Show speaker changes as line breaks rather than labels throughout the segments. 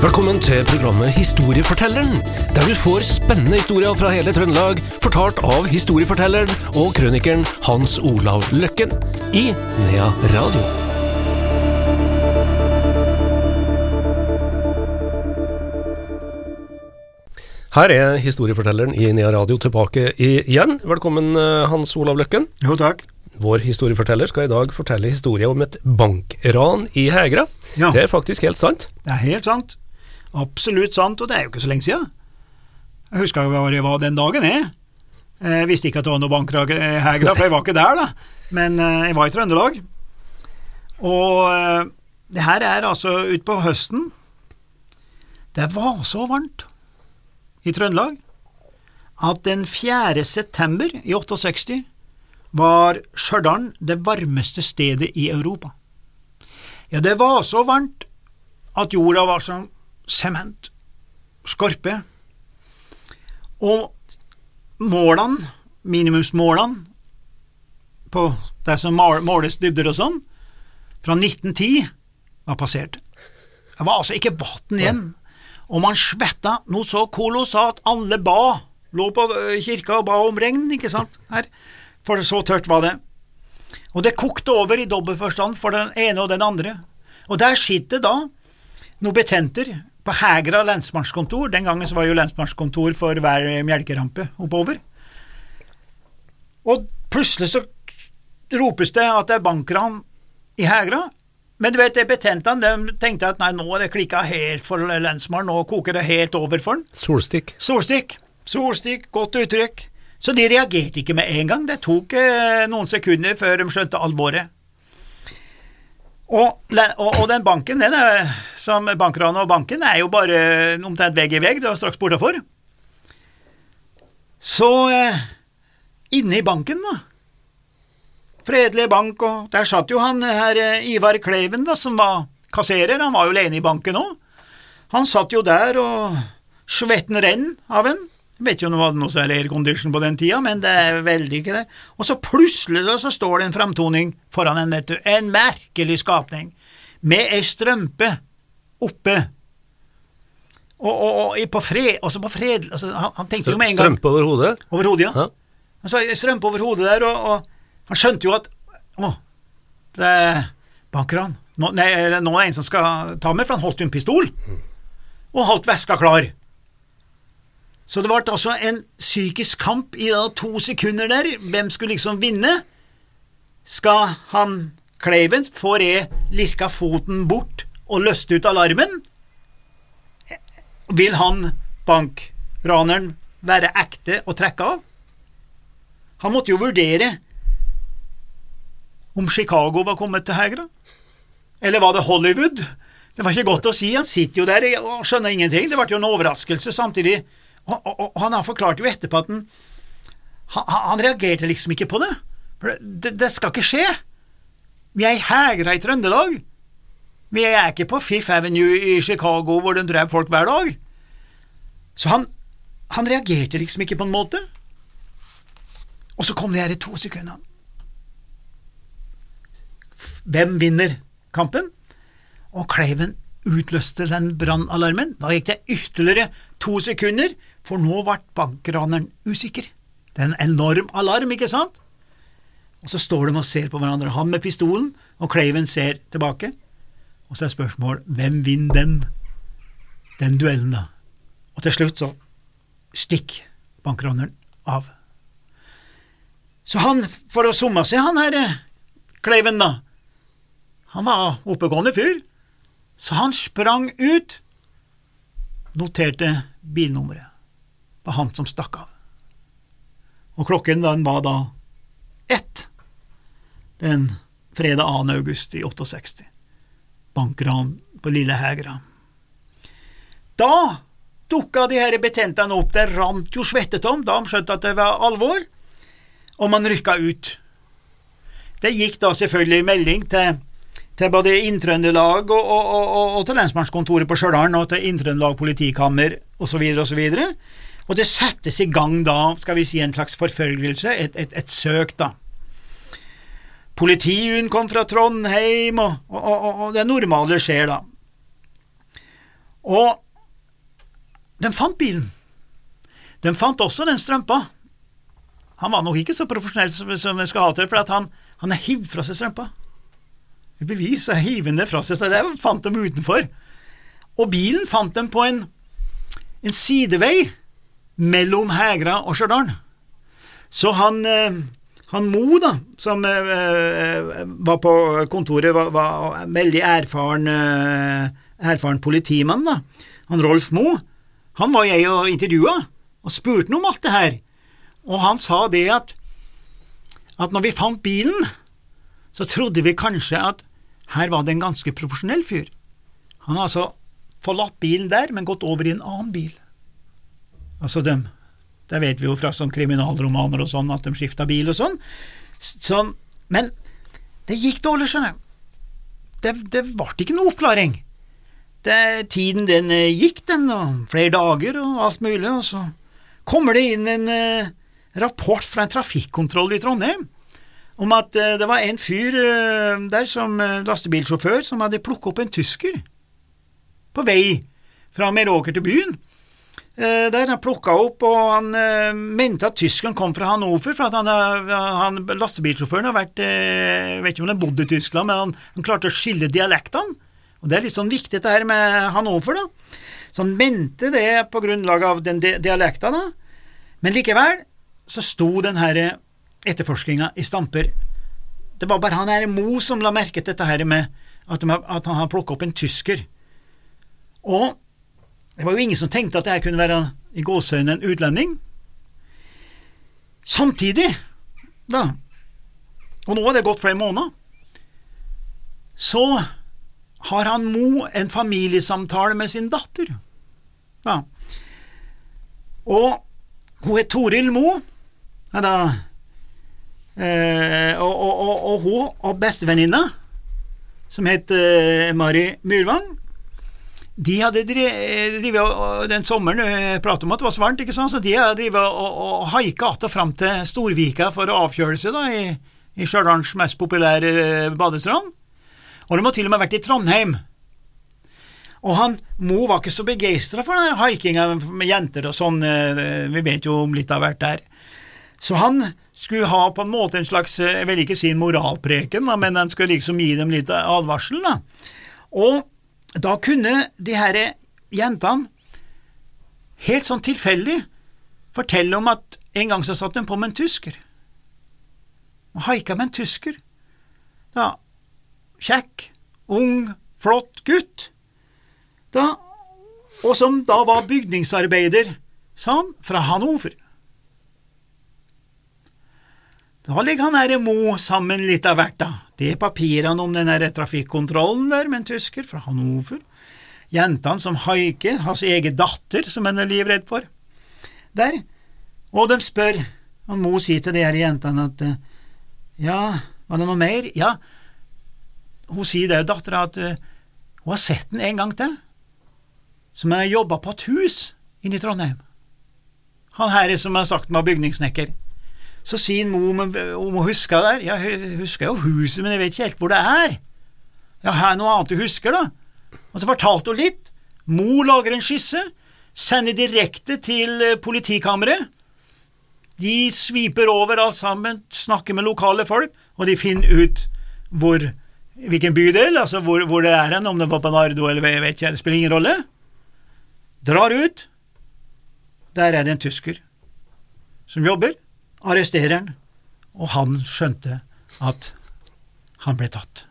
Velkommen til programmet Historiefortelleren, der du får spennende historier fra hele Trøndelag, fortalt av historiefortelleren og krønikeren Hans Olav Løkken i Nea Radio. Her er historiefortelleren i Nea Radio tilbake igjen. Velkommen, eh, Hans Olav Løkken.
Jo, takk.
Vår historieforteller skal i dag fortelle historien om et bankran i Hegra.
Ja.
Det er faktisk helt sant.
Det er helt sant. Absolutt sant, og det er jo ikke så lenge siden. Jeg husker hva bare var den dagen, er. Jeg visste ikke at det var noe bankrag her, for jeg var ikke der, da. Men eh, jeg var i Trøndelag. Og eh, det her er altså utpå høsten. Det var så varmt i Trøndelag at den 4. september i 68 var Stjørdal det varmeste stedet i Europa. Ja, det var så varmt at jorda var som sement, skorpe, og målene, minimumsmålene på det som måles dybder og sånn, fra 1910 var passert. Det var altså ikke vann igjen, og man svetta noe så kolossalt. Alle ba, lå på kirka og ba om regn, ikke sant, her, for så tørt var det. Og det kokte over i dobbel forstand for den ene og den andre. Og der sitter da noen betjenter på Hægra lensmannskontor, den gangen så var jo lensmannskontor for hver melkerampe oppover. Og plutselig så ropes det at det er bankran i Hægra, men du vet, betjentene de tenkte at nei, nå er det klikka helt for lensmannen, nå koker det helt over for han.
Solstikk.
Solstikk, solstikk, godt uttrykk. Så de reagerte ikke med en gang, det tok eh, noen sekunder før de skjønte alvoret. Og, og, og den banken, den er, som bankranet og banken, er jo bare omtrent vegg i vegg, det var straks bortafor. Så eh, inne i banken, da, Fredelig bank, og der satt jo han her eh, Ivar Kleiven, da, som var kasserer, han var jo alene i banken òg. Han satt jo der, og svetten renn av en. Vet ikke om det var noe særlig aircondition på den tida, men det er veldig ikke det. Og så plutselig da, så står det en framtoning foran en, vet du, en merkelig skapning, med ei strømpe oppe. Og, og, og på fred, også på fred, altså, han, han tenkte jo med en gang
Strømpe over hodet.
over hodet, ja.
Ja.
Han sa strømpe over hodet der, og, og han skjønte jo at å, det er bankran. Nå, nei, nå er det en som skal ta meg, for han holdt jo en pistol, og holdt veska klar. Så det ble altså en psykisk kamp i da to sekunder der. Hvem skulle liksom vinne? Skal han Kleiven få re lirka foten bort og løste ut alarmen? Vil han bankraneren være ekte og trekke av? Han måtte jo vurdere om Chicago var kommet til Hegra, eller var det Hollywood? Det var ikke godt å si, han sitter jo der og skjønner ingenting, det ble jo en overraskelse samtidig, og, og, og han har forklart jo etterpå at han, han, han reagerte liksom ikke på det, for det, det skal ikke skje. Vi er i Hegra i Trøndelag. Vi er ikke på Fifth Avenue i Chicago hvor de drev folk hver dag. Så han, han reagerte liksom ikke på en måte. Og så kom det her i to sekunder. Hvem vinner kampen? Og Kleiven utløste den brannalarmen. Da gikk det ytterligere to sekunder, for nå ble bankraneren usikker. Det er en enorm alarm, ikke sant? Og så står de og ser på hverandre, han med pistolen, og Kleiven ser tilbake. Og så er spørsmålet hvem vinner den, den duellen, da? Og til slutt så stikker bankraneren av. Så han, for å summe seg, han her Kleiven, da, han var oppegående fyr, så han sprang ut, noterte bilnummeret. Var han som stakk av. Og klokken den var da ett den fredag 2. august i 68. Bankran på Lille Hegra. Da dukka de her betjentene opp, det rant jo svettetom da de skjønte at det var alvor, og man rykka ut. Det gikk da selvfølgelig melding til, til både Inntrøndelag og, og, og, og, til lensmannskontoret på Stjørdal og til Inntrøndelag politikammer osv. osv. Og og det settes i gang da, skal vi si, en slags forfølgelse, et, et, et søk, da. Politihund kom fra Trondheim, og, og, det normale skjer da. Og de fant bilen. De fant også den strømpa. Han var nok ikke så profesjonell som vi skal ha til, for han, han hivd fra seg strømpa. Bevis er hivende fra seg, så det fant de utenfor. Og bilen fant dem på en, en sidevei mellom Hegra og Stjørdal. Så han, eh, han Mo, da, som eh, eh, var på kontoret, var, var veldig erfaren, erfaren politimann, da. Han Rolf Mo, han var jeg og intervjua, og spurte han om alt det her. Og han sa det at, at når vi fant bilen, så trodde vi kanskje at her var det en ganske profesjonell fyr. Han har altså forlatt bilen der, men gått over i en annen bil. Altså dem. Det vet vi jo fra sånn kriminalromaner og sånn, at de skifta bil og sånn. sånn. Men det gikk dårlig, skjønner jeg. Det, det ble ikke noe oppklaring. Det, tiden den eh, gikk, den, og flere dager og alt mulig, og så kommer det inn en eh, rapport fra en trafikkontroll i Trondheim om at eh, det var en fyr eh, der som eh, lastebilsjåfør som hadde plukket opp en tysker på vei fra Meråker til byen. Der han plukka opp, og han mente at tyskeren kom fra Hannover, for at han, han lastebilsjåføren har vært Jeg vet ikke om han bodde i Tyskland, men han, han klarte å skille dialektene. Og Det er litt sånn viktig dette her med Hannover, da. Så han mente det på grunnlag av den dialekta, da. Men likevel så sto den her etterforskninga i stamper. Det var bare han her Mo som la merke til dette her med at, at han hadde plukka opp en tysker. Og det var jo ingen som tenkte at det her kunne være i gåseøynene en utlending. Samtidig, da, og nå har det gått flere måneder, så har han Mo en familiesamtale med sin datter. Ja. Og hun er Toril Mo, ja, da, eh, og, og, og, og hun og bestevenninna, som het eh, Mari Myrvang, de hadde drevet den sommeren jeg pratet om at det var varmt, ikke sant, så de hadde drevet og, haika att og fram til Storvika for å avkjøle seg da, i, i Stjørdals mest populære eh, badestrand. Og de har til og med vært i Trondheim. Og han, Mo var ikke så begeistra for den haikinga med jenter og sånn, eh, vi vet jo om litt av hvert der. Så han skulle ha på en måte en slags, jeg vil ikke si en moralpreken, da, men den skulle liksom gi dem litt advarsel. da. Og da kunne de her jentene helt sånn tilfeldig fortelle om at en gang så satt de på med en tysker. Og haika med en tysker. Da, kjekk, ung, flott gutt. Da, og som da var bygningsarbeider, sa han, fra Hannover. Da ligger han her i Mo sammen litt av hvert, da. Det er papirene om den her trafikkontrollen der med en tysker fra Hannover. Jentene som haiker, hans egen datter som han er livredd for. Der. Og de spør, og Mo sier til de her jentene at eh, ja, var det noe mer? Ja, hun sier det, dattera, at uh, hun har sett den en gang til, som har jobba på et hus inne i Trondheim. Han her som har sagt var bygningssnekker. Så sier Mo om hun husker der. Ja, jeg husker jo huset, men jeg vet ikke helt hvor det er. Ja, her er noe annet du husker, da? Og så fortalte hun litt. Mo lager en skisse, sender direkte til eh, politikammeret. De sviper over alt sammen, snakker med lokale folk, og de finner ut hvor, hvilken bydel, altså hvor, hvor det er hen, om det var på Nardo eller jeg vet ikke, det spiller ingen rolle. Drar ut. Der er det en tysker som jobber arresterer han, og han skjønte at han ble tatt.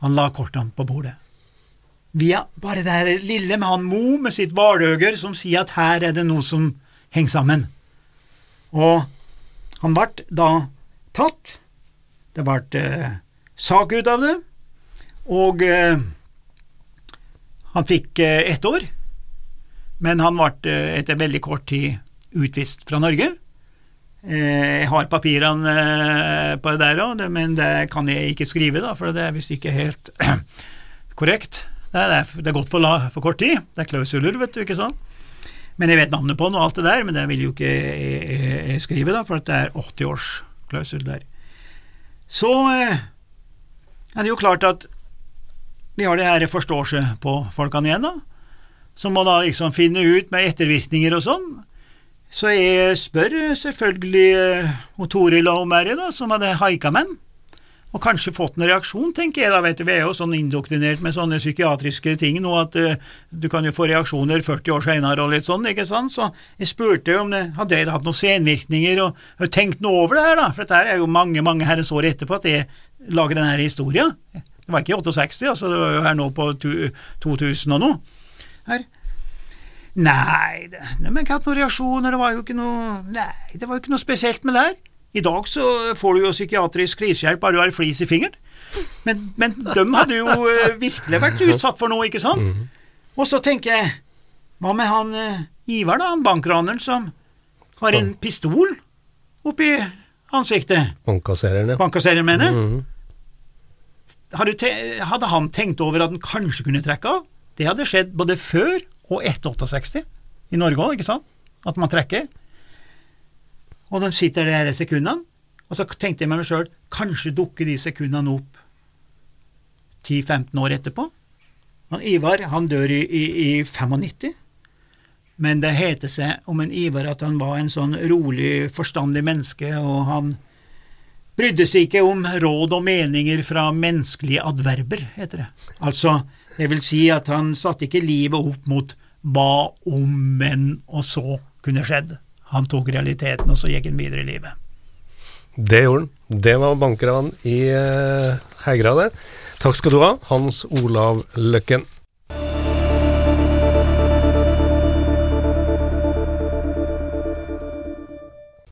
Han la kortene på bordet. Via bare det lille med han Mo med sitt hvaløger som sier at her er det noe som henger sammen. Og han ble da tatt. Det ble eh, sak ut av det, og eh, han fikk eh, ett år, men han ble eh, etter veldig kort tid utvist fra Norge. Eh, jeg har papirene eh, på det der òg, men det kan jeg ikke skrive, da, for det er visst ikke helt korrekt. Det er, det er godt for, la, for, kort tid. Det er klausuler, vet du, ikke sant. Men jeg vet navnet på den og alt det der, men det vil jo ikke jeg, jeg, jeg skrive, da, for det er 80 års klausul der. Så eh, er det jo klart at vi har det her forståelse på folkene igjen, da. som må da liksom finne ut med ettervirkninger og sånn. Så jeg spør selvfølgelig eh, Toril og Mary, da, som hadde haika med og kanskje fått en reaksjon, tenker jeg da, vet du, vi er jo sånn indoktrinert med sånne psykiatriske ting nå at uh, du kan jo få reaksjoner 40 år senere og litt sånn, ikke sant, så jeg spurte om det hadde hatt noen senvirkninger og, har tenkt noe over det her, da, for dette er jo mange, mange herrens år etterpå at jeg lager denne historien. Det var ikke i 68, altså, det var jo her nå på 2000 og noe. Her. Nei, det, men ikke hatt noen reaksjoner, det var jo ikke noe Nei, det var jo ikke noe spesielt med det her. I dag så får du jo psykiatrisk krisehjelp bare du har flis i fingeren. Men, men de hadde jo uh, virkelig vært utsatt for noe, ikke sant? Mm. Og så tenker jeg, hva med han uh, Ivar, da, han bankraneren som har en pistol oppi ansiktet?
Bankkassereren, ja.
Bankkassereren, mener jeg. Mm. Hadde, hadde han tenkt over at han kanskje kunne trekke av? Det hadde skjedd både før og etter 68 i Norge òg, ikke sant? At man trekker. Og de sitter der i sekundene. Og så tenkte jeg med meg sjøl, kanskje dukker de sekundene opp 10-15 år etterpå. Han Ivar han dør i, i, i 95, men det heter seg om en Ivar at han var en sånn rolig, forstandig menneske, og han brydde seg ikke om råd og meninger fra menneskelige adverber, heter det. Altså, det vil si at han satte ikke livet opp mot hva om, men, og så kunne skjedd. Han tok realiteten, og så gikk han videre i livet.
Det gjorde han. Det var bankerne i uh, Hegra. Takk skal du ha, Hans Olav Løkken.